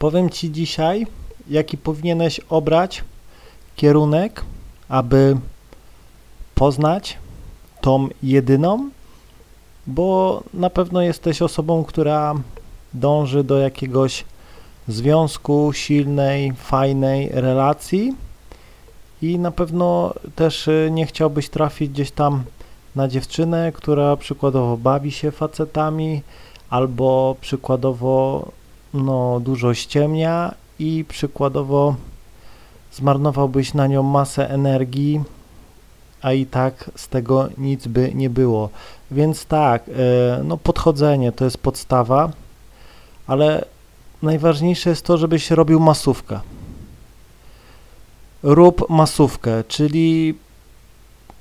Powiem Ci dzisiaj, jaki powinieneś obrać kierunek, aby poznać tą jedyną, bo na pewno jesteś osobą, która dąży do jakiegoś związku, silnej, fajnej relacji i na pewno też y, nie chciałbyś trafić gdzieś tam na dziewczynę, która przykładowo bawi się facetami albo przykładowo no, dużo ściemnia i przykładowo zmarnowałbyś na nią masę energii, a i tak z tego nic by nie było. Więc tak, e, no podchodzenie to jest podstawa, ale najważniejsze jest to, żebyś robił masówkę. Rób masówkę, czyli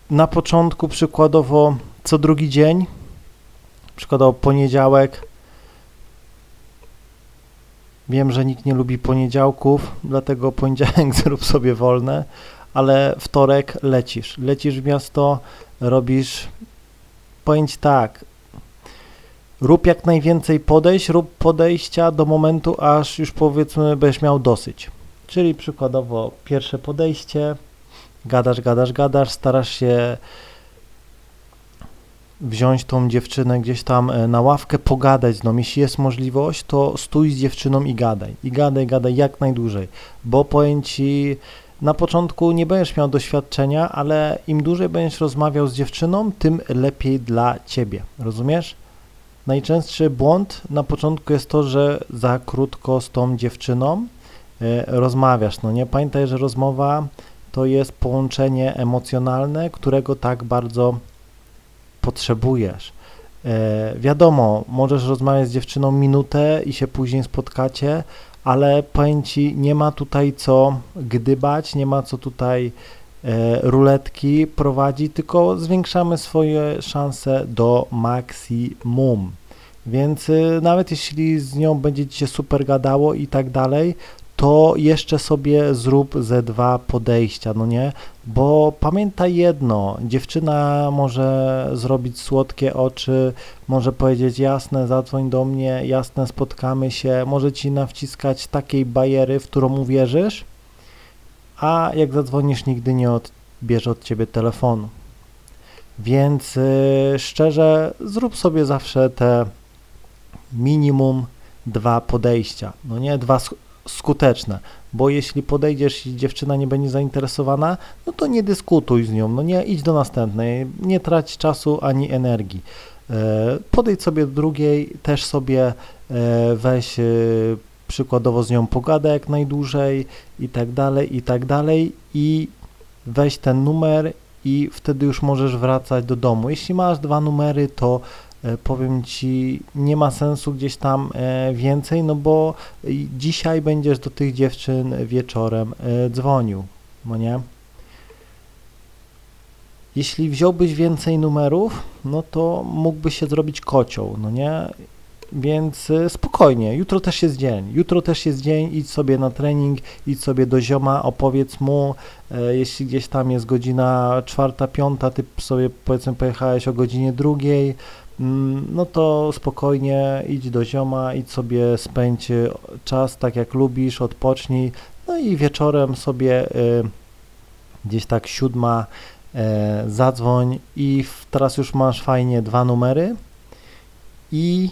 na początku przykładowo co drugi dzień, przykładowo poniedziałek, Wiem, że nikt nie lubi poniedziałków, dlatego poniedziałek zrób sobie wolne, ale wtorek lecisz. Lecisz w miasto, robisz, pojęć tak, rób jak najwięcej podejść, rób podejścia do momentu, aż już powiedzmy będziesz miał dosyć. Czyli przykładowo pierwsze podejście, gadasz, gadasz, gadasz, starasz się wziąć tą dziewczynę gdzieś tam e, na ławkę, pogadać z nią. Jeśli jest możliwość, to stój z dziewczyną i gadaj. I gadaj, gadaj jak najdłużej, bo powiem Ci, na początku nie będziesz miał doświadczenia, ale im dłużej będziesz rozmawiał z dziewczyną, tym lepiej dla Ciebie. Rozumiesz? Najczęstszy błąd na początku jest to, że za krótko z tą dziewczyną e, rozmawiasz. No nie pamiętaj, że rozmowa to jest połączenie emocjonalne, którego tak bardzo potrzebujesz. E, wiadomo, możesz rozmawiać z dziewczyną minutę i się później spotkacie, ale powiem Ci, nie ma tutaj co gdybać, nie ma co tutaj e, ruletki prowadzić, tylko zwiększamy swoje szanse do maksimum. Więc y, nawet jeśli z nią będzie Ci się super gadało i tak dalej, to jeszcze sobie zrób ze dwa podejścia, no nie? Bo pamiętaj jedno, dziewczyna może zrobić słodkie oczy, może powiedzieć jasne, zadzwoń do mnie, jasne, spotkamy się, może ci nawciskać takiej bajery, w którą uwierzysz, a jak zadzwonisz, nigdy nie odbierze od ciebie telefonu. Więc yy, szczerze, zrób sobie zawsze te minimum dwa podejścia, no nie, dwa skuteczne, bo jeśli podejdziesz i dziewczyna nie będzie zainteresowana, no to nie dyskutuj z nią, no nie idź do następnej, nie trać czasu ani energii. E, podejdź sobie do drugiej, też sobie e, weź e, przykładowo z nią pogadę jak najdłużej i tak dalej, i tak dalej i weź ten numer i wtedy już możesz wracać do domu. Jeśli masz dwa numery, to powiem Ci, nie ma sensu gdzieś tam e, więcej, no bo dzisiaj będziesz do tych dziewczyn wieczorem e, dzwonił, no nie? Jeśli wziąłbyś więcej numerów, no to mógłby się zrobić kocioł, no nie? Więc spokojnie, jutro też jest dzień, jutro też jest dzień, idź sobie na trening, idź sobie do zioma, opowiedz mu, jeśli gdzieś tam jest godzina czwarta, piąta, ty sobie powiedzmy pojechałeś o godzinie drugiej, no to spokojnie idź do zioma, idź sobie spędź y, czas tak jak lubisz, odpocznij, no i wieczorem sobie y, gdzieś tak siódma y, zadzwoń i teraz już masz fajnie dwa numery i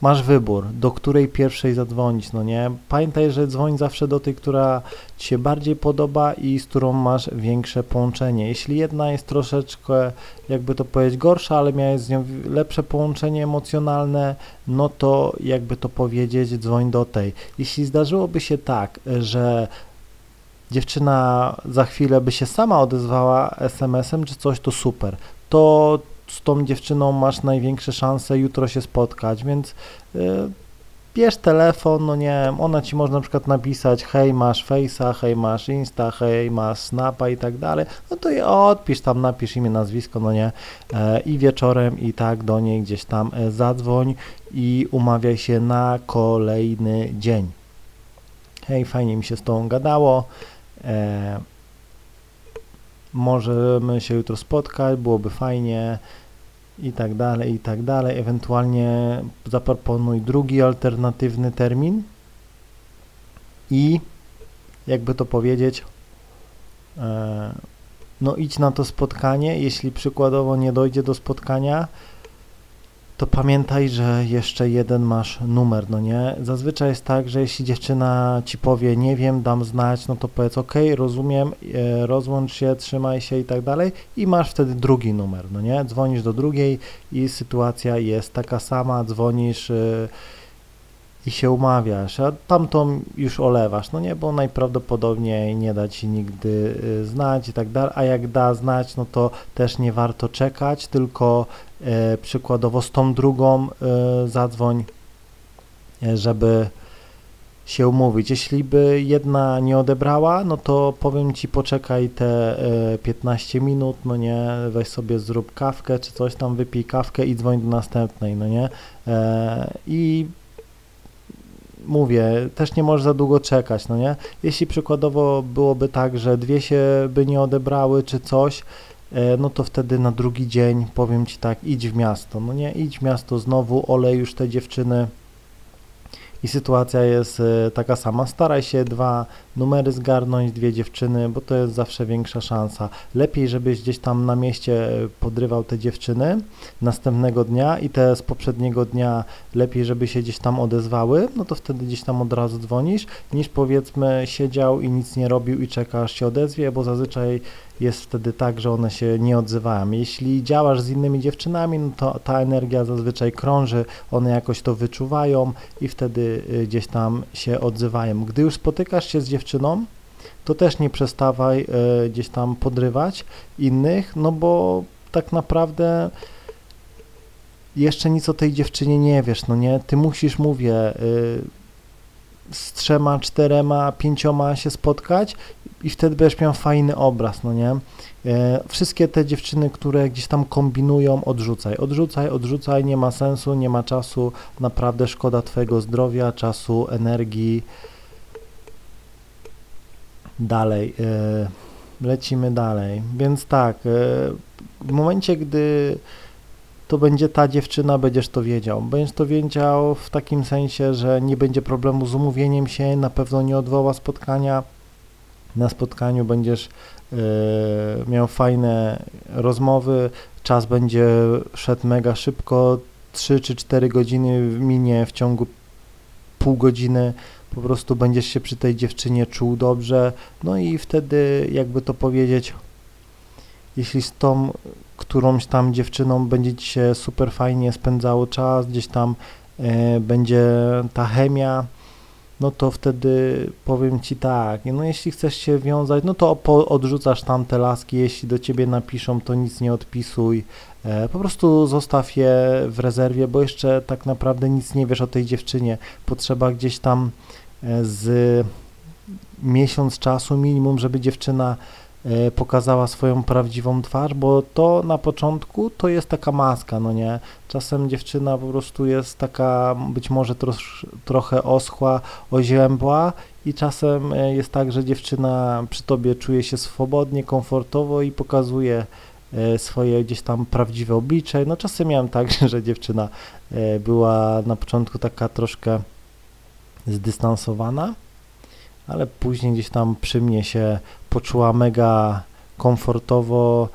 masz wybór, do której pierwszej zadzwonić, no nie? Pamiętaj, że dzwoń zawsze do tej, która Ci się bardziej podoba i z którą masz większe połączenie. Jeśli jedna jest troszeczkę, jakby to powiedzieć, gorsza, ale miałeś z nią lepsze połączenie emocjonalne, no to jakby to powiedzieć, dzwoń do tej. Jeśli zdarzyłoby się tak, że dziewczyna za chwilę by się sama odezwała SMS-em czy coś, to super. To z tą dziewczyną masz największe szanse jutro się spotkać, więc y, bierz telefon, no nie wiem, ona ci może na przykład napisać hej masz Face'a, hej masz Insta, hej masz Snapa i tak dalej, no to je odpisz tam, napisz imię, nazwisko, no nie, e, i wieczorem i tak do niej gdzieś tam e, zadzwoń i umawiaj się na kolejny dzień. Hej, fajnie mi się z tą gadało, e, możemy się jutro spotkać, byłoby fajnie i tak dalej, i tak dalej. Ewentualnie zaproponuj drugi alternatywny termin i jakby to powiedzieć, e, no idź na to spotkanie, jeśli przykładowo nie dojdzie do spotkania, to pamiętaj, że jeszcze jeden masz numer, no nie? Zazwyczaj jest tak, że jeśli dziewczyna ci powie, nie wiem, dam znać, no to powiedz, ok, rozumiem, e, rozłącz się, trzymaj się i tak dalej i masz wtedy drugi numer, no nie? Dzwonisz do drugiej i sytuacja jest taka sama, dzwonisz e, i się umawiasz, a tamtą już olewasz, no nie, bo najprawdopodobniej nie da ci nigdy e, znać i tak dalej, a jak da znać, no to też nie warto czekać, tylko przykładowo z tą drugą e, zadzwoń, e, żeby się umówić. Jeśli by jedna nie odebrała, no to powiem Ci poczekaj te 15 minut, no nie, weź sobie zrób kawkę czy coś tam, wypij kawkę i dzwoń do następnej, no nie. I mówię, też nie możesz za długo czekać, no nie. Jeśli przykładowo byłoby tak, że dwie się by nie odebrały czy coś, E, no to wtedy na drugi dzień powiem Ci tak, idź w miasto, no nie, idź w miasto znowu, olej już te dziewczyny i sytuacja jest e, taka sama. Staraj się dwa numery zgarnąć, dwie dziewczyny, bo to jest zawsze większa szansa. Lepiej, żebyś gdzieś tam na mieście e, podrywał te dziewczyny następnego dnia i te z poprzedniego dnia lepiej, żeby się gdzieś tam odezwały, no to wtedy gdzieś tam od razu dzwonisz, niż powiedzmy siedział i nic nie robił i czekasz się odezwie, bo zazwyczaj jest wtedy tak, że one się nie odzywają. Jeśli działasz z innymi dziewczynami, no to ta energia zazwyczaj krąży, one jakoś to wyczuwają i wtedy y, gdzieś tam się odzywają. Gdy już spotykasz się z dziewczyną, to też nie przestawaj y, gdzieś tam podrywać innych, no bo tak naprawdę jeszcze nic o tej dziewczynie nie wiesz, no nie? Ty musisz, mówię, y, z trzema, czterema, pięcioma się spotkać i wtedy będziesz miał fajny obraz, no nie? E, wszystkie te dziewczyny, które gdzieś tam kombinują, odrzucaj, odrzucaj, odrzucaj, nie ma sensu, nie ma czasu, naprawdę szkoda Twojego zdrowia, czasu, energii. Dalej, e, lecimy dalej. Więc tak, e, w momencie, gdy to będzie ta dziewczyna, będziesz to wiedział. Będziesz to wiedział w takim sensie, że nie będzie problemu z umówieniem się, na pewno nie odwoła spotkania. Na spotkaniu będziesz e, miał fajne rozmowy, czas będzie szedł mega szybko, 3 czy 4 godziny minie w ciągu pół godziny, po prostu będziesz się przy tej dziewczynie czuł dobrze, no i wtedy, jakby to powiedzieć, jeśli z tą którąś tam dziewczyną będzie ci się super fajnie spędzało czas, gdzieś tam e, będzie ta chemia, no to wtedy powiem ci tak, no jeśli chcesz się wiązać, no to odrzucasz tamte laski, jeśli do ciebie napiszą, to nic nie odpisuj, e, po prostu zostaw je w rezerwie, bo jeszcze tak naprawdę nic nie wiesz o tej dziewczynie, potrzeba gdzieś tam e, z miesiąc czasu minimum, żeby dziewczyna pokazała swoją prawdziwą twarz, bo to na początku to jest taka maska, no nie? Czasem dziewczyna po prostu jest taka być może trosz, trochę oschła, oziębła i czasem e, jest tak, że dziewczyna przy tobie czuje się swobodnie, komfortowo i pokazuje e, swoje gdzieś tam prawdziwe oblicze. No czasem miałem tak, że dziewczyna była na początku taka troszkę zdystansowana, ale później gdzieś tam przy mnie się poczuła mega komfortowo,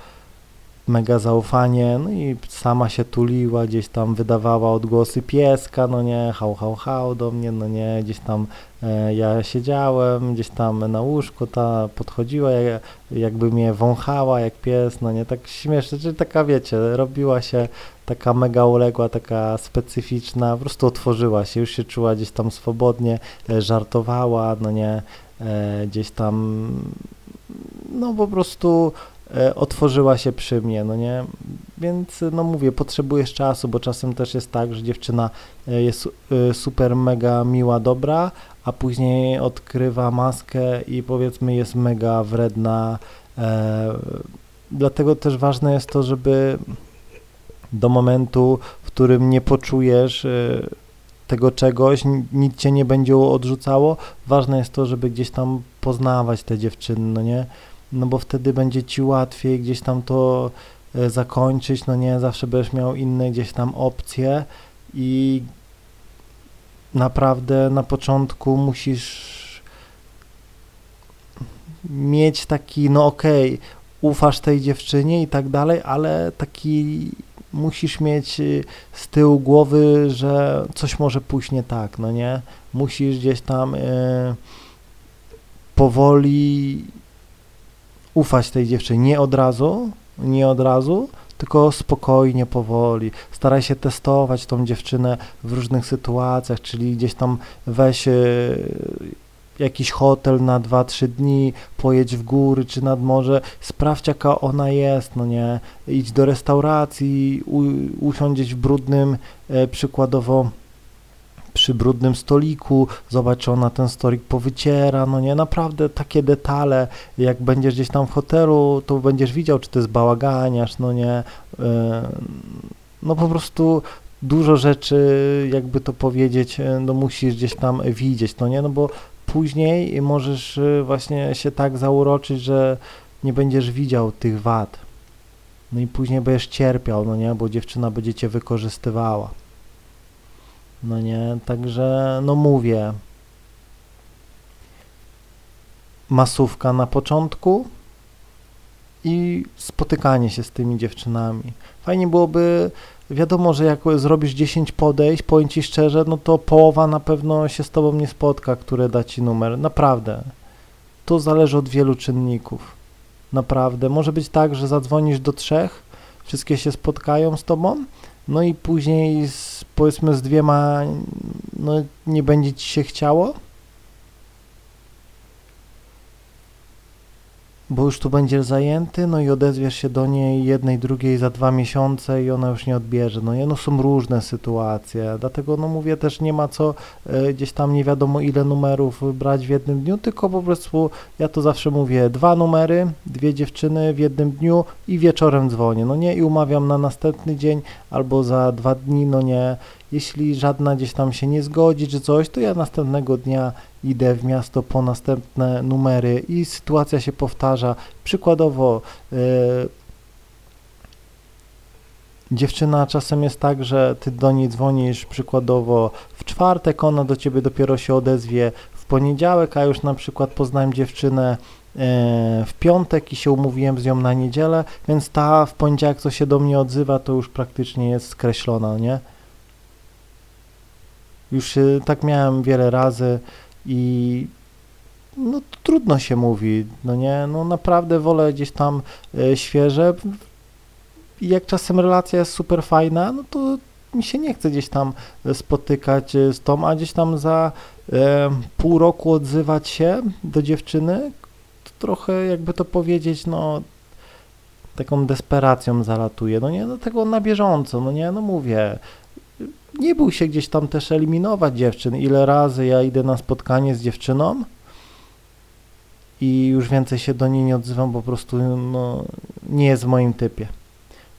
mega zaufanie, no i sama się tuliła, gdzieś tam wydawała odgłosy pieska, no nie, hał, hał, hał do mnie, no nie, gdzieś tam e, ja siedziałem, gdzieś tam na łóżku, ta podchodziła, jak, jakby mnie wąchała jak pies, no nie, tak śmieszne, czyli taka wiecie, robiła się taka mega uległa, taka specyficzna, po prostu otworzyła się, już się czuła gdzieś tam swobodnie, e, żartowała, no nie, e, gdzieś tam no po prostu e, otworzyła się przy mnie, no nie? Więc no mówię, potrzebujesz czasu, bo czasem też jest tak, że dziewczyna jest super mega miła, dobra, a później odkrywa maskę i powiedzmy jest mega wredna. Dlatego też ważne jest to, żeby do momentu, w którym nie poczujesz tego czegoś, nic cię nie będzie odrzucało. Ważne jest to, żeby gdzieś tam poznawać te dziewczyny, no nie? No bo wtedy będzie ci łatwiej gdzieś tam to e, zakończyć, no nie? Zawsze będziesz miał inne gdzieś tam opcje i naprawdę na początku musisz mieć taki, no okej, okay, ufasz tej dziewczynie i tak dalej, ale taki musisz mieć y, z tyłu głowy, że coś może pójść nie tak, no nie? Musisz gdzieś tam y, powoli ufać tej dziewczynie, nie od razu, nie od razu, tylko spokojnie, powoli. Staraj się testować tą dziewczynę w różnych sytuacjach, czyli gdzieś tam weź y, jakiś hotel na 2-3 dni, pojedź w góry czy nad morze, sprawdź jaka ona jest, no nie, idź do restauracji, u, usiądzieć w brudnym, e, przykładowo przy brudnym stoliku, zobacz, czy ona ten stolik powyciera, no nie, naprawdę takie detale, jak będziesz gdzieś tam w hotelu, to będziesz widział, czy to jest bałaganiarz, no nie, e, no po prostu dużo rzeczy, jakby to powiedzieć, e, no musisz gdzieś tam widzieć, no nie, no bo później możesz y, właśnie się tak zauroczyć, że nie będziesz widział tych wad. No i później będziesz cierpiał, no nie, bo dziewczyna będzie cię wykorzystywała. No nie, także no mówię. Masówka na początku i spotykanie się z tymi dziewczynami. Fajnie byłoby wiadomo, że jak zrobisz 10 podejść, powiem Ci szczerze, no to połowa na pewno się z Tobą nie spotka, które da Ci numer. Naprawdę. To zależy od wielu czynników. Naprawdę. Może być tak, że zadzwonisz do trzech, wszystkie się spotkają z Tobą, no i później z, powiedzmy z dwiema no, nie będzie Ci się chciało, bo już tu będziesz zajęty, no i odezwiesz się do niej jednej, drugiej za dwa miesiące i ona już nie odbierze. No no są różne sytuacje, dlatego no mówię też nie ma co e, gdzieś tam nie wiadomo ile numerów brać w jednym dniu, tylko po prostu ja to zawsze mówię, dwa numery, dwie dziewczyny w jednym dniu i wieczorem dzwonię, no nie, i umawiam na następny dzień albo za dwa dni, no nie, jeśli żadna gdzieś tam się nie zgodzi czy coś, to ja następnego dnia idę w miasto po następne numery i sytuacja się powtarza. Przykładowo yy, dziewczyna czasem jest tak, że ty do niej dzwonisz przykładowo w czwartek, ona do ciebie dopiero się odezwie w poniedziałek, a już na przykład poznałem dziewczynę e, w piątek i się umówiłem z nią na niedzielę, więc ta w poniedziałek, co się do mnie odzywa, to już praktycznie jest skreślona, nie? Już tak miałem wiele razy i no trudno się mówi, no nie, no naprawdę wolę gdzieś tam e, świeże. Jak czasem relacja jest super fajna, no to mi się nie chce gdzieś tam spotykać e, z tą, a gdzieś tam za e, pół roku odzywać się do dziewczyny, to trochę jakby to powiedzieć, no taką desperacją zalatuje, no nie, no tego na bieżąco, no nie, no mówię, nie bój się gdzieś tam też eliminować dziewczyn. Ile razy ja idę na spotkanie z dziewczyną i już więcej się do niej nie odzywam, po prostu no, nie jest w moim typie.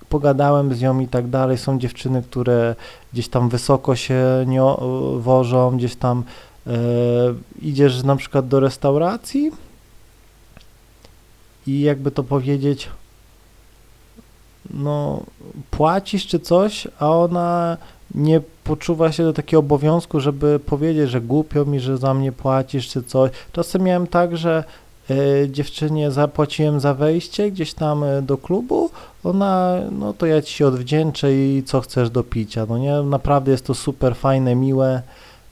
Pogadałem z nią i tak dalej. Są dziewczyny, które gdzieś tam wysoko się nie wożą, gdzieś tam e, idziesz na przykład do restauracji i jakby to powiedzieć, no płacisz czy coś, a ona nie poczuwa się do takiego obowiązku, żeby powiedzieć, że głupio mi, że za mnie płacisz czy coś. Czasem miałem tak, że y, dziewczynie zapłaciłem za wejście gdzieś tam y, do klubu, ona, no to ja ci się odwdzięczę i co chcesz do picia, no nie, naprawdę jest to super fajne, miłe,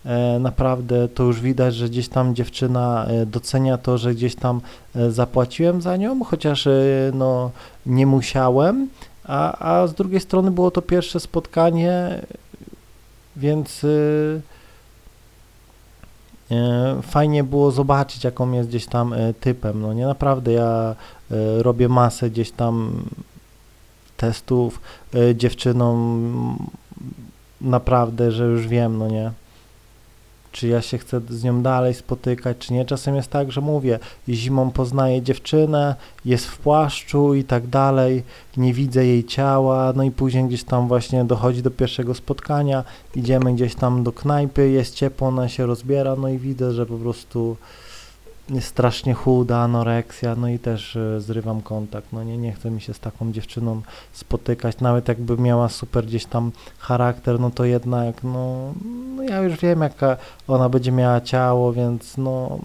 e, naprawdę to już widać, że gdzieś tam dziewczyna docenia to, że gdzieś tam zapłaciłem za nią, chociaż no nie musiałem, a, a z drugiej strony było to pierwsze spotkanie, więc y, y, fajnie było zobaczyć, jaką jest gdzieś tam y, typem. No nie naprawdę ja robię masę gdzieś tam testów dziewczynom naprawdę, że już wiem, no nie czy ja się chcę z nią dalej spotykać, czy nie. Czasem jest tak, że mówię, zimą poznaję dziewczynę, jest w płaszczu i tak dalej, nie widzę jej ciała, no i później gdzieś tam właśnie dochodzi do pierwszego spotkania, idziemy gdzieś tam do knajpy, jest ciepło, ona się rozbiera, no i widzę, że po prostu strasznie chuda, anoreksja, no i też y, zrywam kontakt, no nie, nie chcę mi się z taką dziewczyną spotykać, nawet jakby miała super gdzieś tam charakter, no to jednak, no, no ja już wiem jaka ona będzie miała ciało, więc no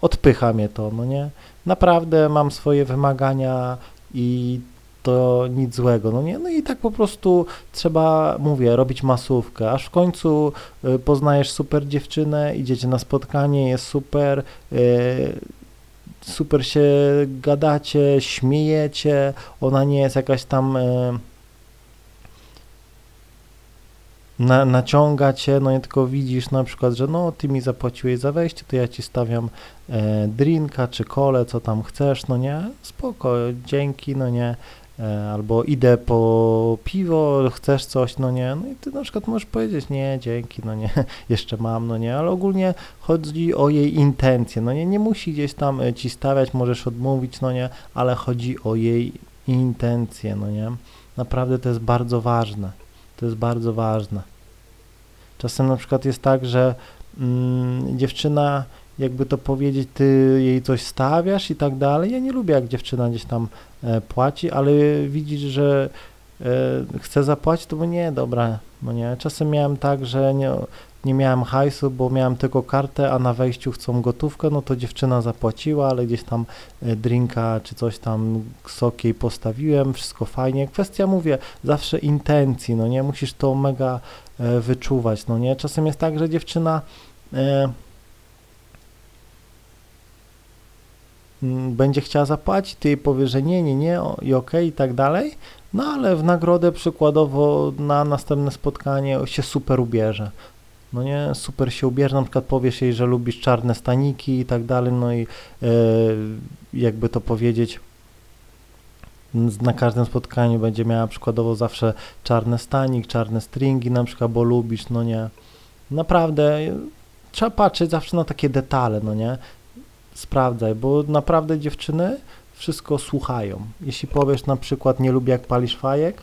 odpycha mnie to, no nie? Naprawdę mam swoje wymagania i to nic złego, no nie? No i tak po prostu trzeba, mówię, robić masówkę, aż w końcu y, poznajesz super dziewczynę, idziecie na spotkanie, jest super, y, super się gadacie, śmiejecie, ona nie jest jakaś tam y, na, naciąga cię, no nie tylko widzisz na przykład, że no ty mi zapłaciłeś za wejście, to ja ci stawiam e, drinka czy kole, co tam chcesz, no nie, spoko, dzięki, no nie, albo idę po piwo, chcesz coś, no nie, no i ty na przykład możesz powiedzieć, nie, dzięki, no nie, jeszcze mam, no nie, ale ogólnie chodzi o jej intencje, no nie, nie musi gdzieś tam e, ci stawiać, możesz odmówić, no nie, ale chodzi o jej intencje, no nie, naprawdę to jest bardzo ważne. To jest bardzo ważne. Czasem na przykład jest tak, że mm, dziewczyna, jakby to powiedzieć, ty jej coś stawiasz i tak dalej. Ja nie lubię, jak dziewczyna gdzieś tam e, płaci, ale widzisz, że e, chce zapłacić, to bo nie, dobra, no nie. Czasem miałem tak, że nie, nie miałem hajsu, bo miałem tylko kartę, a na wejściu chcą gotówkę, no to dziewczyna zapłaciła, ale gdzieś tam e, drinka czy coś tam sokiej postawiłem, wszystko fajnie. Kwestia, mówię, zawsze intencji, no nie, musisz to mega wyczuwać, no nie. Czasem jest tak, że dziewczyna e, będzie chciała zapłacić, ty jej powiesz, że nie, nie, nie i okej okay, i tak dalej, no ale w nagrodę przykładowo na następne spotkanie się super ubierze no nie, super się ubierze, na przykład powiesz jej, że lubisz czarne staniki i tak dalej, no i e, jakby to powiedzieć, na każdym spotkaniu będzie miała przykładowo zawsze czarny stanik, czarne stringi na przykład, bo lubisz, no nie. Naprawdę trzeba patrzeć zawsze na takie detale, no nie. Sprawdzaj, bo naprawdę dziewczyny wszystko słuchają. Jeśli powiesz na przykład nie lubię jak palisz fajek,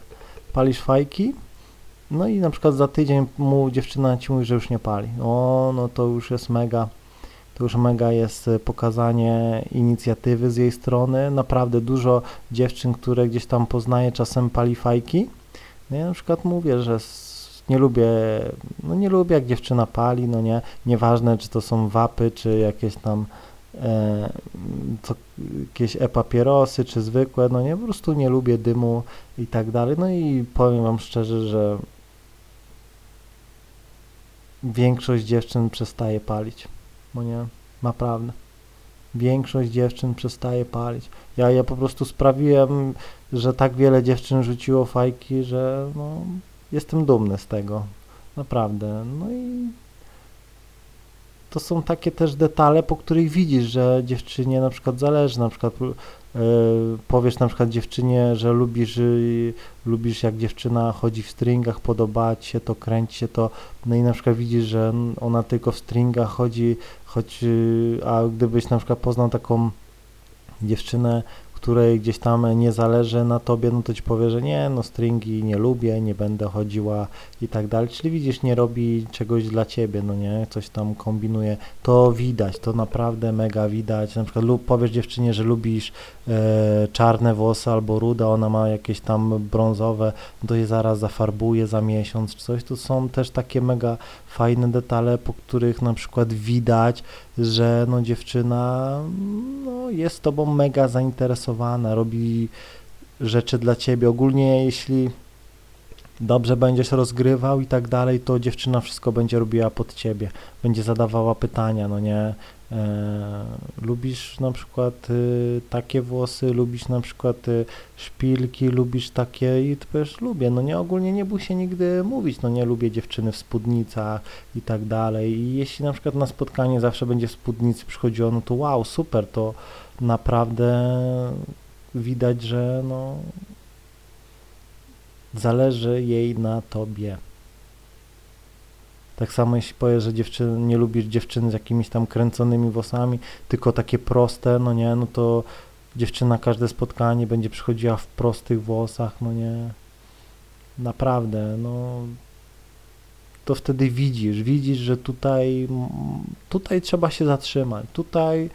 palisz fajki, no i na przykład za tydzień mu dziewczyna ci mówi, że już nie pali. O, no to już jest mega, to już mega jest e, pokazanie inicjatywy z jej strony. Naprawdę dużo dziewczyn, które gdzieś tam poznaje, czasem pali fajki. No ja na przykład mówię, że nie lubię, no nie lubię jak dziewczyna pali, no nie, nieważne czy to są wapy, czy jakieś tam e, to, jakieś e-papierosy, czy zwykłe, no nie, po prostu nie lubię dymu i tak dalej. No i powiem wam szczerze, że większość dziewczyn przestaje palić. Bo nie, naprawdę. Większość dziewczyn przestaje palić. Ja, ja po prostu sprawiłem, że tak wiele dziewczyn rzuciło fajki, że no, jestem dumny z tego. Naprawdę. No i to są takie też detale, po których widzisz, że dziewczynie na przykład zależy, na przykład E, powiesz na przykład dziewczynie, że lubisz, y, lubisz jak dziewczyna chodzi w stringach, podoba ci się to, kręci się to, no i na przykład widzisz, że ona tylko w stringach chodzi, choć, y, a gdybyś na przykład poznał taką dziewczynę, której gdzieś tam nie zależy na tobie, no to ci powie, że nie, no stringi nie lubię, nie będę chodziła i tak dalej. Czyli widzisz, nie robi czegoś dla ciebie, no nie, coś tam kombinuje. To widać, to naprawdę mega widać. Na przykład lub powiesz dziewczynie, że lubisz e, czarne włosy albo ruda, ona ma jakieś tam brązowe, to je zaraz zafarbuje za miesiąc czy coś. To są też takie mega fajne detale, po których na przykład widać, że no dziewczyna no, jest tobą mega zainteresowana, robi rzeczy dla ciebie. Ogólnie jeśli dobrze będziesz rozgrywał i tak dalej, to dziewczyna wszystko będzie robiła pod ciebie, będzie zadawała pytania, no nie, e, lubisz na przykład y, takie włosy, lubisz na przykład y, szpilki, lubisz takie i ty powiesz, lubię, no nie, ogólnie nie bój się nigdy mówić, no nie, lubię dziewczyny w spódnicach i tak dalej. I jeśli na przykład na spotkanie zawsze będzie w spódnicy przychodziło, no to wow, super, to naprawdę widać, że no zależy jej na tobie. Tak samo jeśli powiesz, że dziewczyny, nie lubisz dziewczyn z jakimiś tam kręconymi włosami, tylko takie proste, no nie, no to dziewczyna każde spotkanie będzie przychodziła w prostych włosach, no nie. Naprawdę, no to wtedy widzisz, widzisz, że tutaj, tutaj trzeba się zatrzymać, tutaj,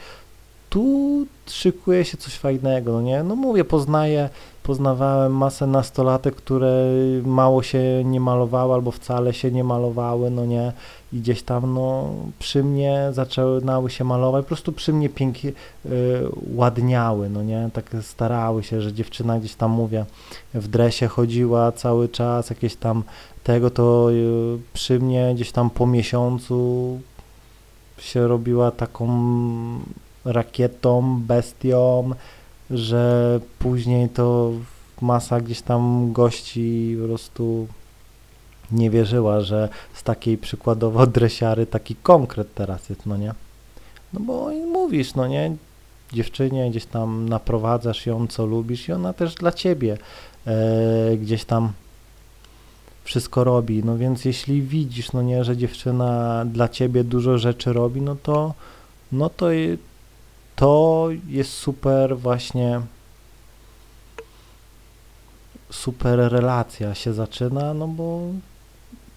tu szykuje się coś fajnego, no nie, no mówię, poznaję poznawałem masę nastolatek, które mało się nie malowały albo wcale się nie malowały, no nie, i gdzieś tam, no, przy mnie zaczynały się malować, po prostu przy mnie pięknie y, ładniały, no nie, tak starały się, że dziewczyna gdzieś tam, mówię, w dresie chodziła cały czas, jakieś tam tego, to y, przy mnie gdzieś tam po miesiącu się robiła taką rakietą, bestią, że później to masa gdzieś tam gości po prostu nie wierzyła, że z takiej przykładowo dresiary taki konkret teraz jest, no nie? No bo mówisz, no nie? Dziewczynie gdzieś tam naprowadzasz ją, co lubisz i ona też dla ciebie e, gdzieś tam wszystko robi, no więc jeśli widzisz, no nie, że dziewczyna dla ciebie dużo rzeczy robi, no to no to to jest super właśnie super relacja się zaczyna, no bo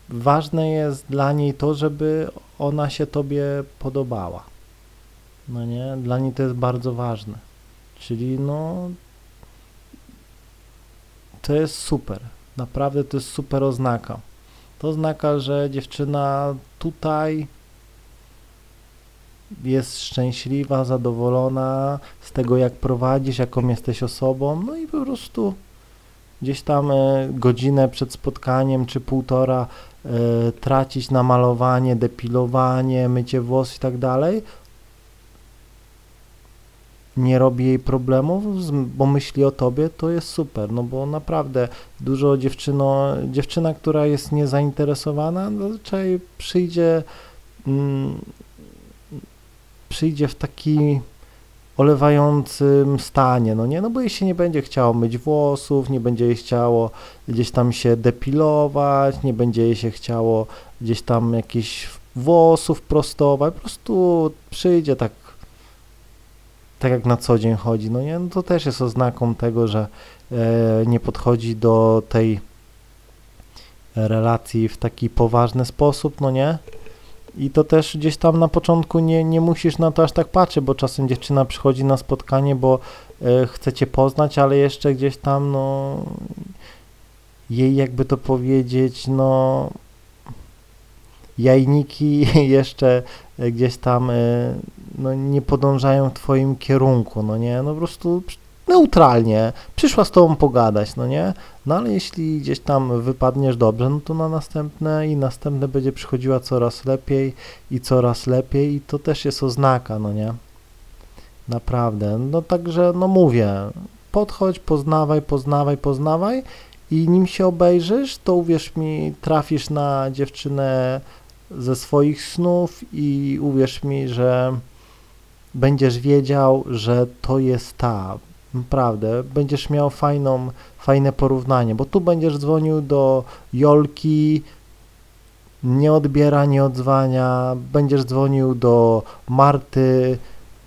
ważne jest dla niej to, żeby ona się tobie podobała. No nie, dla niej to jest bardzo ważne. Czyli no to jest super. Naprawdę to jest super oznaka. To oznaka, że dziewczyna tutaj jest szczęśliwa, zadowolona z tego, jak prowadzisz, jaką jesteś osobą, no i po prostu gdzieś tam e, godzinę przed spotkaniem, czy półtora e, tracić na malowanie, depilowanie, mycie włosów i tak dalej, nie robi jej problemów, bo myśli o tobie, to jest super, no bo naprawdę dużo dziewczyno, dziewczyna, która jest niezainteresowana, zazwyczaj przyjdzie mm, przyjdzie w taki olewającym stanie, no nie, no bo jej się nie będzie chciało myć włosów, nie będzie jej chciało gdzieś tam się depilować, nie będzie jej się chciało gdzieś tam jakichś włosów prostować, po prostu przyjdzie tak tak jak na co dzień chodzi, no nie, no to też jest oznaką tego, że e, nie podchodzi do tej relacji w taki poważny sposób, no nie, i to też gdzieś tam na początku nie, nie musisz na to aż tak patrzeć, bo czasem dziewczyna przychodzi na spotkanie, bo e, chce cię poznać, ale jeszcze gdzieś tam, no, jej jakby to powiedzieć, no, jajniki jeszcze gdzieś tam e, no, nie podążają w twoim kierunku, no nie, no po prostu neutralnie, przyszła z tobą pogadać, no nie? No ale jeśli gdzieś tam wypadniesz dobrze, no to na następne i następne będzie przychodziła coraz lepiej i coraz lepiej i to też jest oznaka, no nie? Naprawdę, no także, no mówię, podchodź, poznawaj, poznawaj, poznawaj i nim się obejrzysz, to uwierz mi, trafisz na dziewczynę ze swoich snów i uwierz mi, że będziesz wiedział, że to jest ta, Naprawdę, będziesz miał fajną, fajne porównanie, bo tu będziesz dzwonił do Jolki, nie odbiera, nie odzwania, będziesz dzwonił do Marty,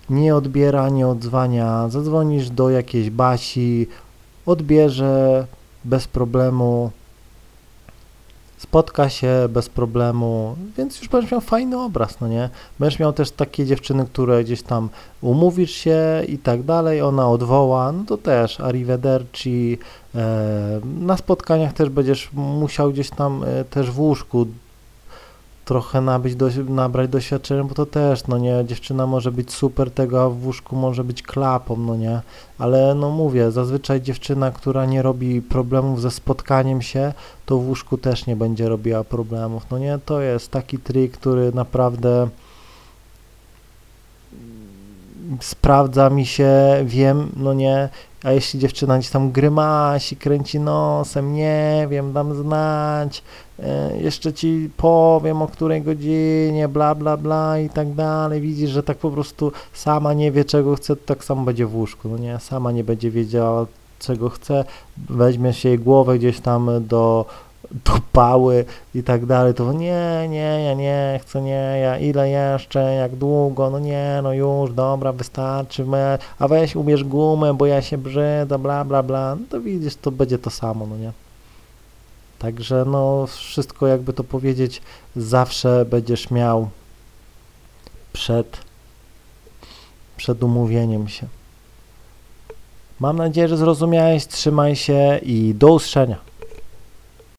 nie odbiera, nie odzwania, zadzwonisz do jakiejś Basi, odbierze bez problemu, spotka się bez problemu, więc już będziesz miał fajny obraz, no nie? Będziesz miał też takie dziewczyny, które gdzieś tam umówisz się i tak dalej, ona odwoła, no to też arrivederci, e, na spotkaniach też będziesz musiał gdzieś tam e, też w łóżku trochę nabyć, do, nabrać doświadczenia, bo to też, no nie, dziewczyna może być super tego, a w łóżku może być klapą, no nie, ale no mówię, zazwyczaj dziewczyna, która nie robi problemów ze spotkaniem się, to w łóżku też nie będzie robiła problemów, no nie, to jest taki trik, który naprawdę sprawdza mi się, wiem, no nie, a jeśli dziewczyna gdzieś tam grymasi, kręci nosem, nie wiem, dam znać, e, jeszcze ci powiem o której godzinie, bla, bla, bla i tak dalej, widzisz, że tak po prostu sama nie wie czego chce, tak samo będzie w łóżku, no nie, sama nie będzie wiedziała czego chce, weźmie się jej głowę gdzieś tam do do pały i tak dalej, to nie, nie, ja nie chcę, nie, ja ile jeszcze, jak długo, no nie, no już, dobra, wystarczy, me, a weź ubierz gumę, bo ja się brzydzę, bla, bla, bla, no to widzisz, to będzie to samo, no nie. Także no wszystko jakby to powiedzieć, zawsze będziesz miał przed, przed umówieniem się. Mam nadzieję, że zrozumiałeś, trzymaj się i do usłyszenia.